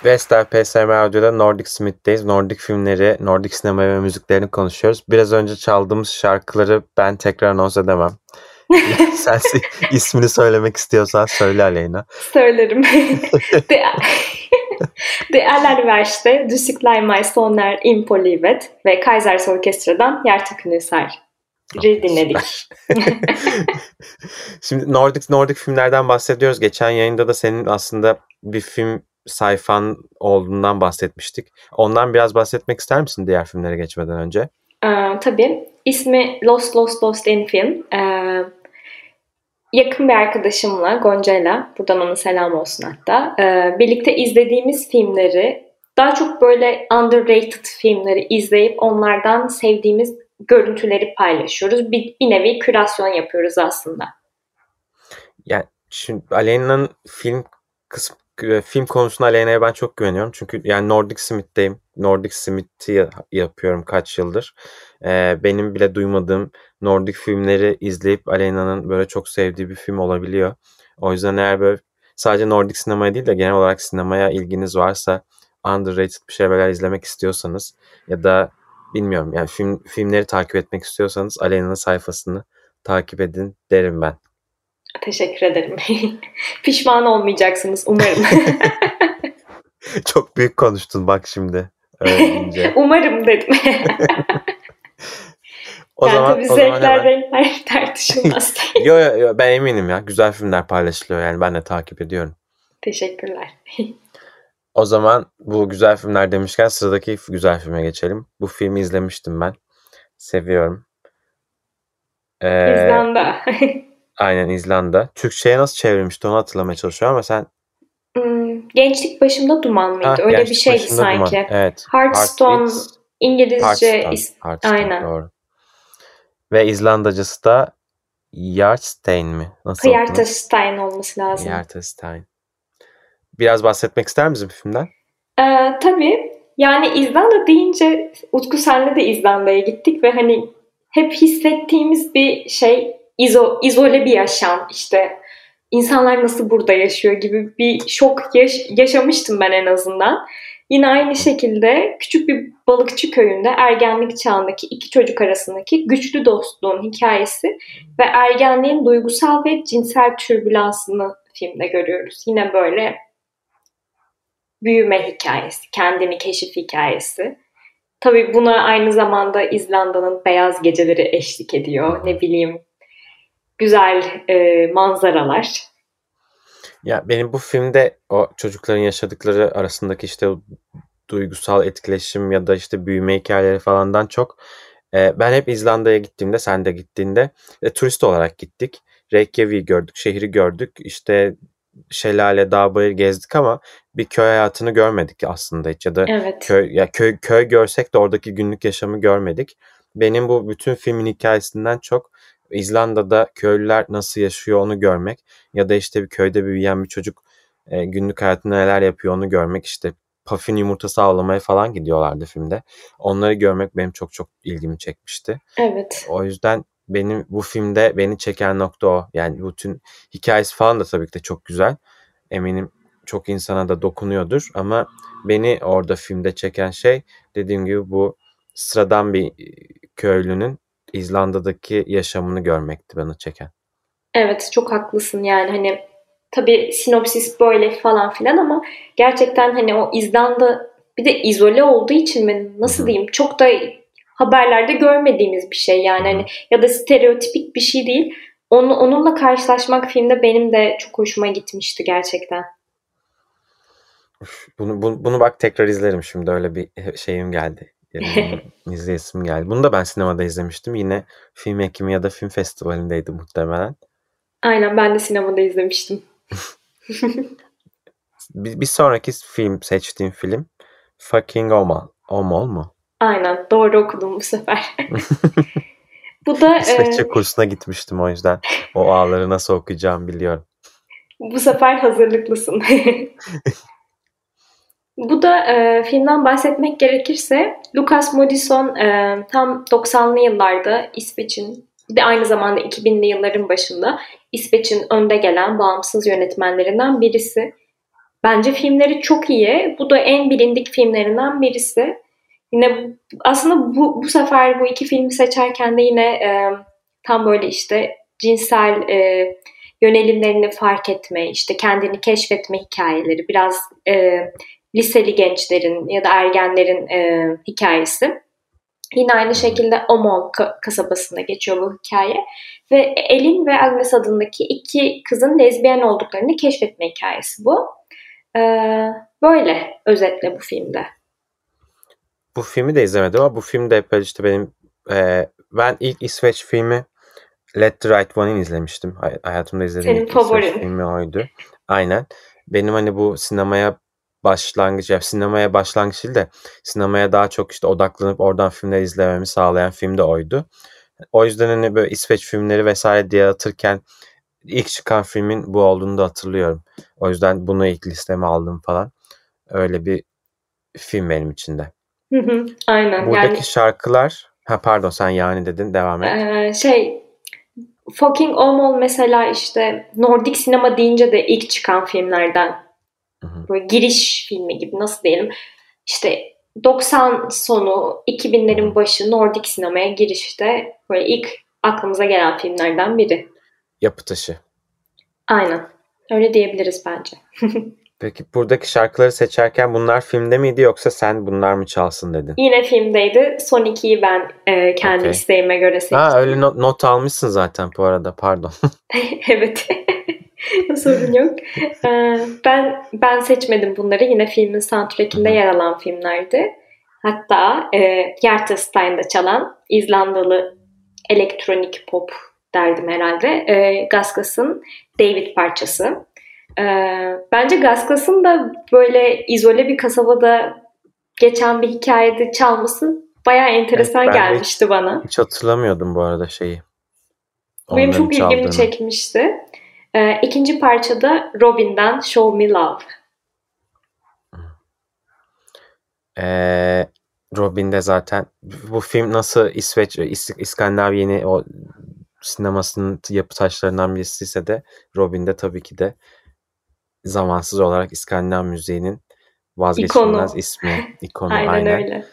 Vestel PSM Radyo'da Nordic Smith'teyiz. Nordic filmleri, Nordic sinema ve müziklerini konuşuyoruz. Biraz önce çaldığımız şarkıları ben tekrar anons edemem. Sen ismini söylemek istiyorsan söyle Aleyna. Söylerim. Du Siklay Mai Sonner Impo Livet ve Kaisers Orkestra'dan Yertakın Eser dinledik. Şimdi Nordic Nordic filmlerden bahsediyoruz. Geçen yayında da senin aslında bir film sayfan olduğundan bahsetmiştik. Ondan biraz bahsetmek ister misin diğer filmlere geçmeden önce? Ee, tabii. İsmi Lost Lost Lost in Film. Ee, yakın bir arkadaşımla Gonca'yla, buradan ona selam olsun hatta, e, birlikte izlediğimiz filmleri, daha çok böyle underrated filmleri izleyip onlardan sevdiğimiz görüntüleri paylaşıyoruz. Bir, bir nevi kürasyon yapıyoruz aslında. Yani şimdi Aleyna'nın film kısmı film konusunda Aleyna'ya ben çok güveniyorum. Çünkü yani Nordic Smith'teyim. Nordic Smith'i yapıyorum kaç yıldır. Ee, benim bile duymadığım Nordic filmleri izleyip Aleyna'nın böyle çok sevdiği bir film olabiliyor. O yüzden eğer böyle sadece Nordic sinemaya değil de genel olarak sinemaya ilginiz varsa underrated bir şeyler izlemek istiyorsanız ya da bilmiyorum yani film filmleri takip etmek istiyorsanız Aleyna'nın sayfasını takip edin derim ben. Teşekkür ederim. Pişman olmayacaksınız umarım. Çok büyük konuştun bak şimdi. Öyle umarım dedim. o yani zaman, tabii o zevkler, zaman hemen... renkler tartışılmaz. yo, yo, yo, ben eminim ya. Güzel filmler paylaşılıyor yani. Ben de takip ediyorum. Teşekkürler. o zaman bu güzel filmler demişken sıradaki güzel filme geçelim. Bu filmi izlemiştim ben. Seviyorum. Ee, İzlanda. Aynen İzlanda. Türkçe'ye nasıl çevrilmişti onu hatırlamaya çalışıyorum ama sen Hmm, gençlik başımda duman mıydı? Ha, Öyle bir şeydi sanki. Duman. Evet. Hearthstone İngilizce Hearthstone. Hearthstone. Aynen. Doğru. Ve İzlandacısı da Yartstein mi? Nasıl Hjartestein olması lazım. Hjartestein. Biraz bahsetmek ister misin filmden? Ee, tabii. Yani İzlanda deyince Utku senle de İzlanda'ya gittik ve hani hep hissettiğimiz bir şey izo, izole bir yaşam işte insanlar nasıl burada yaşıyor gibi bir şok yaş- yaşamıştım ben en azından. Yine aynı şekilde küçük bir balıkçı köyünde ergenlik çağındaki iki çocuk arasındaki güçlü dostluğun hikayesi ve ergenliğin duygusal ve cinsel türbülansını filmde görüyoruz. Yine böyle büyüme hikayesi, kendini keşif hikayesi. Tabii buna aynı zamanda İzlanda'nın beyaz geceleri eşlik ediyor. Ne bileyim güzel e, manzaralar. Ya benim bu filmde o çocukların yaşadıkları arasındaki işte duygusal etkileşim ya da işte büyüme hikayeleri falandan çok e, ben hep İzlanda'ya gittiğimde sen de gittiğinde e, turist olarak gittik. Reykjavik'i gördük, şehri gördük. İşte şelale, dağ, bayır gezdik ama bir köy hayatını görmedik aslında hiç ya da evet. köy ya köy köy görsek de oradaki günlük yaşamı görmedik. Benim bu bütün filmin hikayesinden çok İzlanda'da köylüler nasıl yaşıyor onu görmek ya da işte bir köyde büyüyen bir çocuk e, günlük hayatında neler yapıyor onu görmek işte puffin yumurtası avlamaya falan gidiyorlardı filmde. Onları görmek benim çok çok ilgimi çekmişti. Evet. O yüzden benim bu filmde beni çeken nokta o. Yani bütün hikayesi falan da tabii ki de çok güzel. Eminim çok insana da dokunuyordur ama beni orada filmde çeken şey dediğim gibi bu sıradan bir köylünün İzlanda'daki yaşamını görmekti bana çeken. Evet çok haklısın yani hani tabii sinopsis böyle falan filan ama gerçekten hani o İzlanda bir de izole olduğu için mi nasıl diyeyim çok da haberlerde görmediğimiz bir şey yani hani ya da stereotipik bir şey değil. Onu, onunla karşılaşmak filmde benim de çok hoşuma gitmişti gerçekten. Bunu, bunu, bunu bak tekrar izlerim şimdi öyle bir şeyim geldi. izleyesim geldi. Bunu da ben sinemada izlemiştim. Yine film ekimi ya da film festivalindeydi muhtemelen. Aynen ben de sinemada izlemiştim. bir, bir sonraki film seçtiğim film Fucking Omal. Omal mu? Aynen doğru okudum bu sefer. bu da İsveççe e... kursuna gitmiştim o yüzden o ağları nasıl okuyacağımı biliyorum. Bu sefer hazırlıklısın. Bu da e, filmden bahsetmek gerekirse Lucas Modison e, tam 90'lı yıllarda İsveç'in bir de aynı zamanda 2000'li yılların başında İsveç'in önde gelen bağımsız yönetmenlerinden birisi. Bence filmleri çok iyi. Bu da en bilindik filmlerinden birisi. Yine aslında bu, bu sefer bu iki filmi seçerken de yine e, tam böyle işte cinsel e, yönelimlerini fark etme, işte kendini keşfetme hikayeleri, biraz e, liseli gençlerin ya da ergenlerin e, hikayesi. Yine aynı şekilde Omol kasabasında geçiyor bu hikaye. Ve Elin ve Agnes adındaki iki kızın lezbiyen olduklarını keşfetme hikayesi bu. Ee, böyle özetle bu filmde. Bu filmi de izlemedim ama bu film de hep işte benim e, ben ilk İsveç filmi Let the Right One'in izlemiştim. Hay- Hayatımda izlediğim Senin ilk İsveç favorin. filmi oydu. Aynen. Benim hani bu sinemaya başlangıç, ya sinemaya başlangıç değil de sinemaya daha çok işte odaklanıp oradan filmleri izlememi sağlayan film de oydu. O yüzden hani böyle İsveç filmleri vesaire diye atırken ilk çıkan filmin bu olduğunu da hatırlıyorum. O yüzden bunu ilk listeme aldım falan. Öyle bir film benim için de. Hı hı, Aynen. Buradaki Yani şarkılar ha pardon sen yani dedin devam et. Ee, şey Fucking Åmål mesela işte Nordik sinema deyince de ilk çıkan filmlerden Böyle giriş filmi gibi nasıl diyelim işte 90 sonu 2000'lerin başı Nordik sinemaya girişte böyle ilk aklımıza gelen filmlerden biri. Yapı taşı. Aynen. Öyle diyebiliriz bence. Peki buradaki şarkıları seçerken bunlar filmde miydi yoksa sen bunlar mı çalsın dedin? Yine filmdeydi. Son ikiyi ben e, kendi Okey. isteğime göre seçtim. Ha öyle not, not almışsın zaten bu arada pardon. evet. Sorun yok. Ee, ben ben seçmedim bunları. Yine filmin soundtrack'inde yer alan filmlerdi. Hatta e, Hjertestein'de çalan İzlandalı elektronik pop derdim herhalde. E, Gasgas'ın David parçası. E, bence Gasgas'ın da böyle izole bir kasabada geçen bir hikayede çalması bayağı enteresan Evet, gelmişti bana. Hiç hatırlamıyordum bu arada şeyi. Benim Onların çok ilgimi çaldığını. çekmişti. Ee, ikinci parçada Robin'den Show Me Love. Ee, Robin de zaten bu film nasıl İsveç, İs- İskandinavya'nın o sinemasının yapı taşlarından birisi ise de Robin de tabii ki de zamansız olarak İskandinav müziğinin vazgeçilmez İkonu. ismi, ikonu Aynen, aynen. öyle.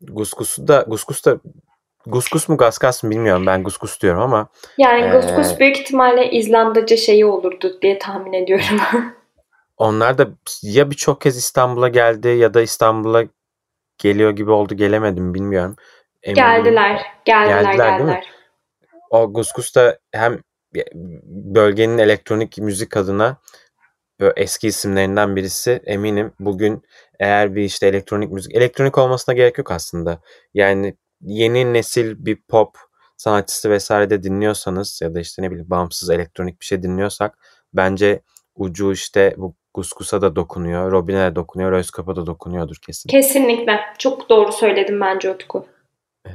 Guskus'u da Guskus da Guskus mu Gaskas mı bilmiyorum. Ben Guskus diyorum ama Yani Ee, Gus Gus büyük ihtimalle İzlandaca şeyi olurdu diye tahmin ediyorum. onlar da ya birçok kez İstanbul'a geldi ya da İstanbul'a geliyor gibi oldu gelemedim bilmiyorum. Emin değilim. geldiler, geldiler, Geldiler, geldiler. değil mi? O Guskus da hem bölgenin elektronik müzik adına böyle eski isimlerinden birisi eminim bugün eğer bir işte elektronik müzik elektronik olmasına gerek yok aslında. Yani yeni nesil bir pop sanatçısı vesaire de dinliyorsanız ya da işte ne bileyim bağımsız elektronik bir şey dinliyorsak bence ucu işte bu Guskus'a da dokunuyor, Robin'e de dokunuyor, Özkap'a da dokunuyordur kesin. Kesinlikle. Çok doğru söyledim bence Utku. Ee,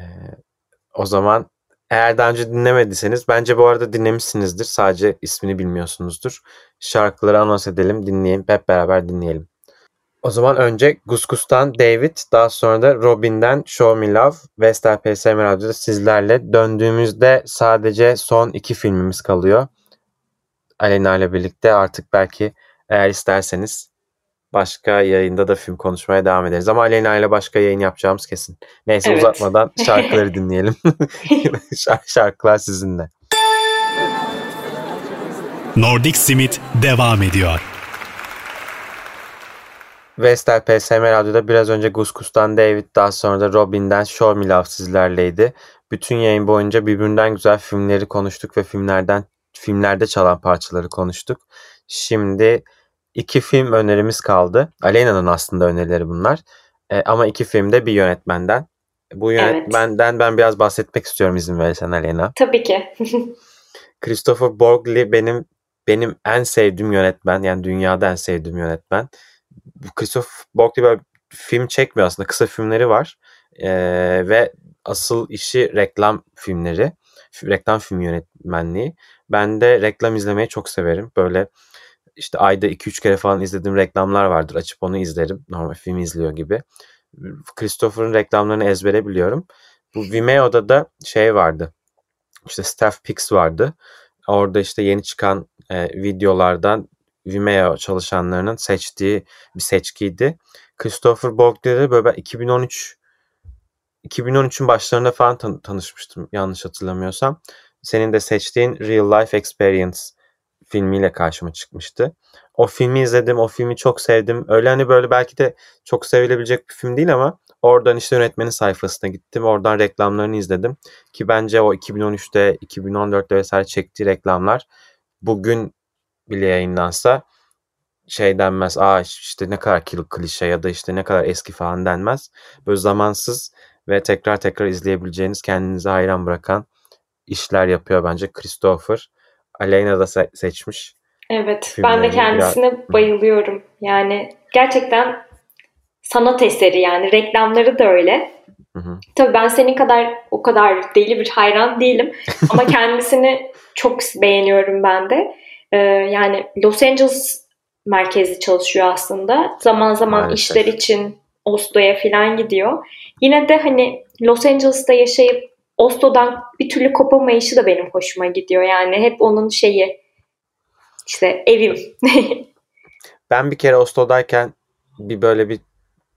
o zaman eğer daha önce dinlemediyseniz bence bu arada dinlemişsinizdir. Sadece ismini bilmiyorsunuzdur. Şarkıları anons edelim, dinleyelim. Hep beraber dinleyelim. O zaman önce Guskus'tan David, daha sonra da Robin'den Show Me Love, Vestel PSM Radyo'da sizlerle. Döndüğümüzde sadece son iki filmimiz kalıyor. Alena ile birlikte artık belki eğer isterseniz başka yayında da film konuşmaya devam ederiz. Ama Alena ile başka yayın yapacağımız kesin. Neyse Evet. uzatmadan şarkıları dinleyelim. Şar- Şarkılar sizinle. Nordic Simit devam ediyor. Vestel PSM Radyo'da biraz önce Guskus'tan David daha sonra da Robin'den Show Me Love sizlerleydi. Bütün yayın boyunca birbirinden güzel filmleri konuştuk ve filmlerden filmlerde çalan parçaları konuştuk. Şimdi iki film önerimiz kaldı. Alena'nın aslında önerileri bunlar. E, ama iki filmde bir yönetmenden. Bu yönetmenden ben biraz bahsetmek istiyorum izin verirsen Alena. Tabii ki. Christopher Borgli benim benim en sevdiğim yönetmen yani dünyada en sevdiğim yönetmen. Christopher Borgli böyle film çekmiyor aslında kısa filmleri var Ee, ve asıl işi reklam filmleri reklam film yönetmenliği. Ben de reklam izlemeyi çok severim. Böyle işte ayda 2-3 kere falan izlediğim reklamlar vardır. Açıp onu izlerim. Normal film izliyor gibi. Christopher'ın reklamlarını ezbere biliyorum. Bu Vimeo'da da şey vardı. İşte Staff Pix vardı. Orada işte yeni çıkan e, videolardan Vimeo çalışanlarının seçtiği bir seçkiydi. Christopher Borg'le böyle ben 2013 2013'ün başlarında falan tan- tanışmıştım yanlış hatırlamıyorsam. Senin de seçtiğin Real Life Experience filmiyle karşıma çıkmıştı. O filmi izledim, o filmi çok sevdim. Öyle hani böyle belki de çok sevilebilecek bir film değil ama oradan işte yönetmenin sayfasına gittim. Oradan reklamlarını izledim. Ki bence o 2013'te, 2014'te vesaire çektiği reklamlar bugün bile yayınlansa şey denmez. Aa işte ne kadar klişe ya da işte ne kadar eski falan denmez. Böyle zamansız ve tekrar tekrar izleyebileceğiniz kendinizi hayran bırakan işler yapıyor bence Christopher. Aleyna da se- seçmiş. Evet ben de kendisine biraz... bayılıyorum. Yani gerçekten sanat eseri yani reklamları da öyle. Hı hı. Tabii ben senin kadar o kadar deli bir hayran değilim ama kendisini çok beğeniyorum ben de. Ee, yani Los Angeles merkezli çalışıyor aslında. Zaman zaman Maalesef. işler için Oslo'ya falan gidiyor. Yine de hani Los Angeles'ta yaşayıp Oslo'dan bir türlü kopamayışı da benim hoşuma gidiyor. Yani hep onun şeyi işte evim. ben bir kere Oslo'dayken bir böyle bir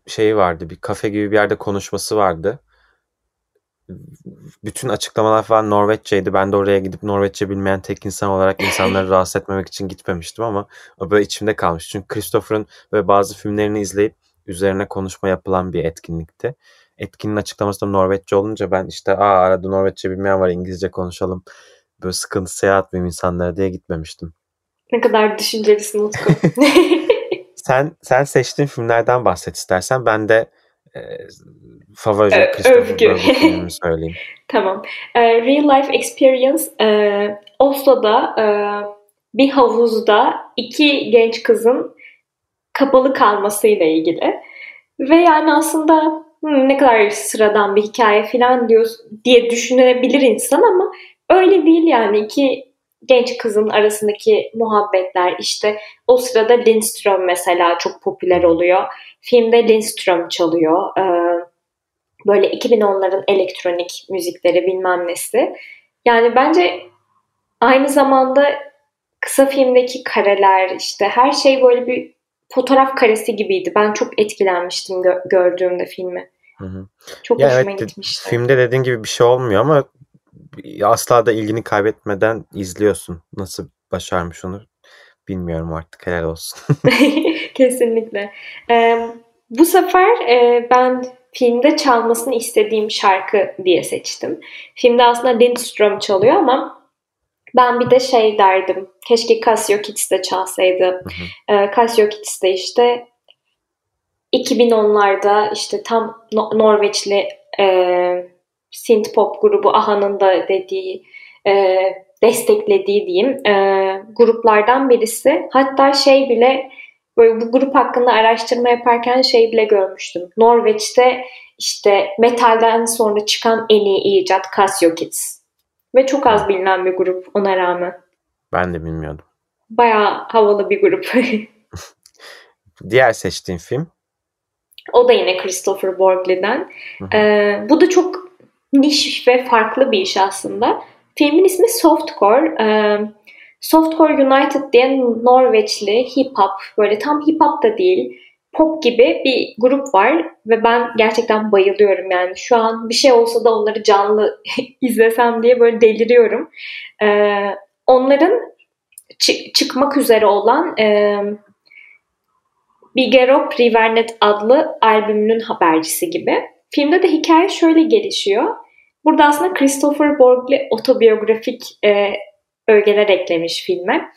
şeyi vardı. Bir kafe gibi bir yerde konuşması vardı. Bütün açıklamalar falan Norveççeydi. Ben de oraya gidip Norveççe bilmeyen tek insan olarak insanları rahatsız etmemek için gitmemiştim ama o böyle içimde kalmış. Çünkü Christopher'ın böyle bazı filmlerini izleyip üzerine konuşma yapılan bir etkinlikti. Etkinin açıklaması da Norveççe olunca ben işte aa arada Norveççe bilmeyen var İngilizce konuşalım. Böyle sıkıntı seyahat benim insanlara diye gitmemiştim. Ne kadar düşüncelisin Utku. sen sen seçtiğin filmlerden bahset istersen. Ben de e, favori ee, Christopher filmimi söyleyeyim. tamam. E, Real Life Experience e, Oslo'da e, bir havuzda iki genç kızın kapalı kalmasıyla ilgili. Ve yani aslında ne kadar sıradan bir hikaye falan diyor diye düşünebilir insan ama öyle değil yani iki genç kızın arasındaki muhabbetler işte o sırada Lindström mesela çok popüler oluyor. Filmde Lindström çalıyor. Ee, böyle 2010'ların elektronik müzikleri bilmem nesi. Yani bence aynı zamanda kısa filmdeki kareler işte her şey böyle bir fotoğraf karesi gibiydi. Ben çok etkilenmiştim gö- gördüğümde filmi. Hı hı. Çok ya hoşuma evet, gitmişti. Filmde dediğin gibi bir şey olmuyor ama asla da ilgini kaybetmeden izliyorsun. Nasıl başarmış onu bilmiyorum artık helal olsun. Kesinlikle. Ee, bu sefer e, ben filmde çalmasını istediğim şarkı diye seçtim. Filmde aslında Lindström çalıyor ama ben bir de şey derdim. Keşke Casio Kids de çalsaydı. Hı hı. Ee, Casio Kids de işte 2010'larda işte tam no- Norveçli e, synth pop grubu Aha'nın da dediği e, desteklediği diyeyim e, gruplardan birisi. Hatta şey bile böyle bu grup hakkında araştırma yaparken şey bile görmüştüm. Norveç'te işte metalden sonra çıkan en iyi icat Casio Kids. Ve çok az bilinen bir grup ona rağmen. Ben de bilmiyordum. Bayağı havalı bir grup. Diğer seçtiğin film? O da yine Christopher Borgly'den. Ee, bu da çok niş ve farklı bir iş aslında. Filmin ismi Softcore. Ee, Softcore United diye Norveçli hip hop, böyle tam hip hop da değil, pop gibi bir grup var ve ben gerçekten bayılıyorum yani. Şu an bir şey olsa da onları canlı izlesem diye böyle deliriyorum. Ee, onların çı- çıkmak üzere olan e, Bigerop Rivernet adlı albümünün habercisi gibi. Filmde de hikaye şöyle gelişiyor. Burada aslında Christopher Borgli otobiyografik e, ögeler eklemiş filme.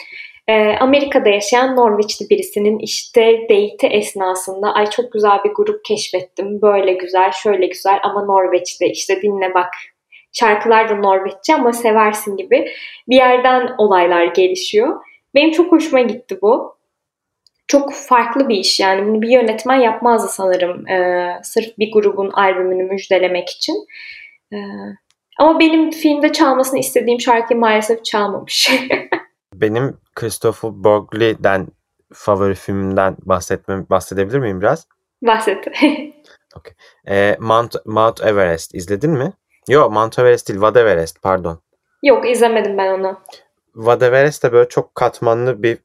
E, Amerika'da yaşayan Norveçli birisinin işte date esnasında ay çok güzel bir grup keşfettim. Böyle güzel, şöyle güzel ama Norveç'te işte dinle bak şarkılar da Norveççe ama seversin gibi bir yerden olaylar gelişiyor. Benim çok hoşuma gitti bu. Çok farklı bir iş yani bunu bir yönetmen yapmazdı sanırım ee, sırf bir grubun albümünü müjdelemek için. Ee, ama benim filmde çalmasını istediğim şarkıyı maalesef çalmamış. benim Christopher Borgly'den favori filmimden bahsetmem bahsedebilir miyim biraz? Bahset. okay. Ee, Mount, Mount Everest izledin mi? Yok Mount Everest değil Vad Everest pardon. Yok izlemedim ben onu. Vad Everest de böyle çok katmanlı bir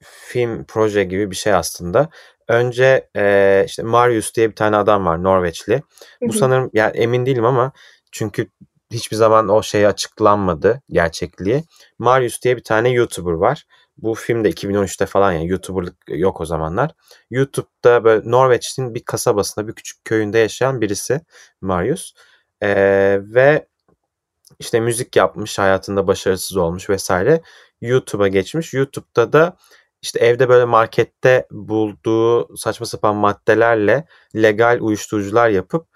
film proje gibi bir şey aslında. Önce e, işte Marius diye bir tane adam var Norveçli. Bu sanırım yani emin değilim ama çünkü hiçbir zaman o şey açıklanmadı gerçekliği. Marius diye bir tane YouTuber var. Bu film de 2013'te falan yani YouTuber'lık yok o zamanlar. YouTube'da böyle Norveç'in bir kasabasında bir küçük köyünde yaşayan birisi Marius. Ee, ve işte müzik yapmış hayatında başarısız olmuş vesaire. YouTube'a geçmiş. YouTube'da da işte evde böyle markette bulduğu saçma sapan maddelerle legal uyuşturucular yapıp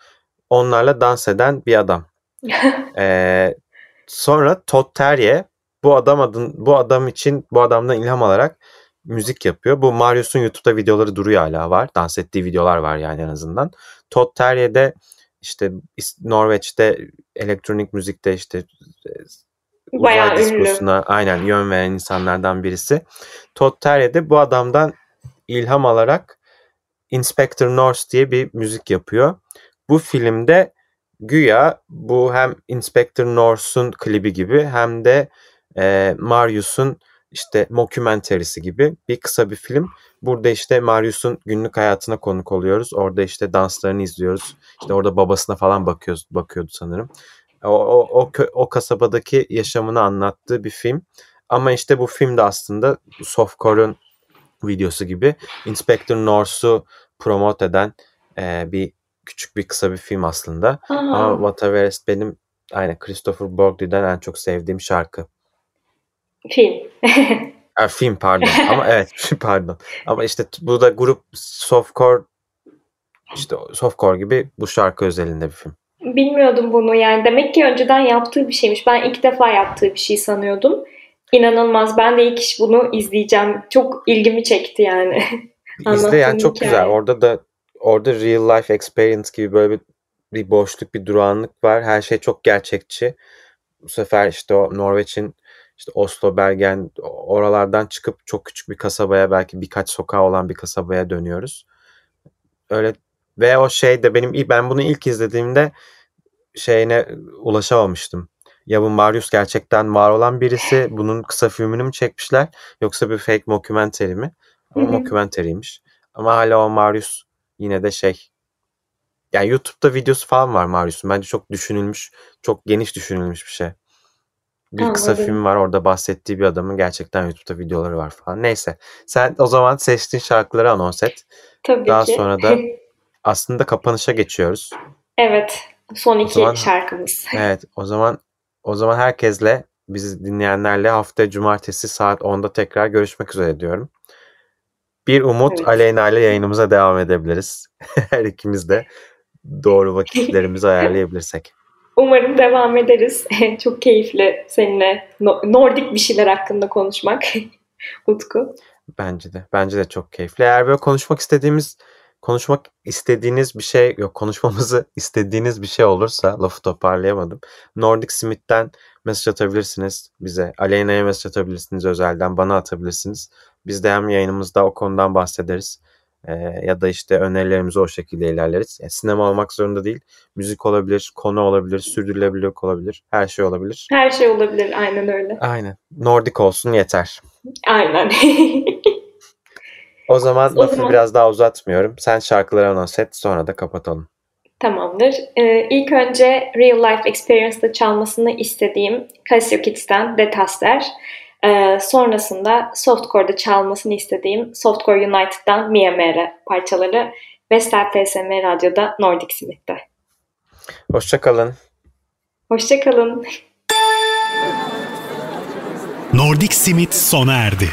onlarla dans eden bir adam. ee, sonra Todd Terje bu adam adın bu adam için bu adamdan ilham alarak müzik yapıyor. Bu Marius'un YouTube'da videoları duruyor hala var. Dans ettiği videolar var yani en azından. Todd Terje de işte Norveç'te elektronik müzikte işte e, Bayağı uzay diskosuna aynen yön veren insanlardan birisi. Todd Terje de bu adamdan ilham alarak Inspector Norse diye bir müzik yapıyor. Bu filmde güya bu hem Inspector Norse'un klibi gibi hem de e, Marius'un işte mockumentary'si gibi bir kısa bir film. Burada işte Marius'un günlük hayatına konuk oluyoruz. Orada işte danslarını izliyoruz. İşte orada babasına falan bakıyoruz, bakıyordu sanırım. O, o, o, o kasabadaki yaşamını anlattığı bir film. Ama işte bu film de aslında softcore'un videosu gibi Inspector Norse'u promote eden e, bir küçük bir kısa bir film aslında. Aha. Ama What Everest benim aynen Christopher Borgly'den en çok sevdiğim şarkı. Film. ha, film pardon. Ama evet pardon. Ama işte bu da grup softcore işte softcore gibi bu şarkı özelinde bir film. Bilmiyordum bunu yani. Demek ki önceden yaptığı bir şeymiş. Ben ilk defa yaptığı bir şey sanıyordum. İnanılmaz. Ben de ilk iş bunu izleyeceğim. Çok ilgimi çekti yani. İzle yani çok hikaye. güzel. Orada da orada real life experience gibi böyle bir, bir boşluk, bir durağanlık var. Her şey çok gerçekçi. Bu sefer işte o Norveç'in işte Oslo, Bergen oralardan çıkıp çok küçük bir kasabaya belki birkaç sokağı olan bir kasabaya dönüyoruz. Öyle ve o şey de benim ben bunu ilk izlediğimde şeyine ulaşamamıştım. Ya bu Marius gerçekten var olan birisi bunun kısa filmini mi çekmişler yoksa bir fake mockumentary mi? Ama mockumentary'ymiş. Ama hala o Marius yine de şey yani YouTube'da videosu falan var Marius'un. Bence çok düşünülmüş, çok geniş düşünülmüş bir şey. Bir Anladım. kısa film var orada bahsettiği bir adamın gerçekten YouTube'da videoları var falan. Neyse. Sen o zaman seçtiğin şarkıları anons et. Tabii Daha ki. sonra da aslında kapanışa geçiyoruz. Evet. Son iki zaman, şarkımız. Evet. O zaman o zaman herkesle bizi dinleyenlerle hafta cumartesi saat 10'da tekrar görüşmek üzere diyorum. Bir umut evet. Aleyna ile yayınımıza devam edebiliriz. Her ikimiz de doğru vakitlerimizi ayarlayabilirsek. Umarım devam ederiz. Çok keyifli seninle Nordik bir şeyler hakkında konuşmak. Utku. Bence de. Bence de çok keyifli. Eğer böyle konuşmak istediğimiz konuşmak istediğiniz bir şey yok konuşmamızı istediğiniz bir şey olursa lafı toparlayamadım. Nordic Smith'ten mesaj atabilirsiniz bize. Aleyna'ya mesaj atabilirsiniz özelden bana atabilirsiniz. Biz de hem yayınımızda o konudan bahsederiz. Ee, ya da işte önerilerimizi o şekilde ilerleriz. Yani sinema olmak zorunda değil. Müzik olabilir, konu olabilir, sürdürülebilirlik olabilir. Her şey olabilir. Her şey olabilir. Aynen öyle. Aynen. Nordik olsun yeter. Aynen. o zaman o lafı zaman... biraz daha uzatmıyorum. Sen şarkıları anons et sonra da kapatalım. Tamamdır. Ee, ilk önce Real Life Experience'da çalmasını istediğim Casio Kids'ten Detaster. Ee, sonrasında Softcore'da çalmasını istediğim Softcore United'dan Mere parçaları Vestel PSM Radyo'da Nordic Smith'te. Hoşçakalın. Hoşçakalın. Nordic Smith sona erdi.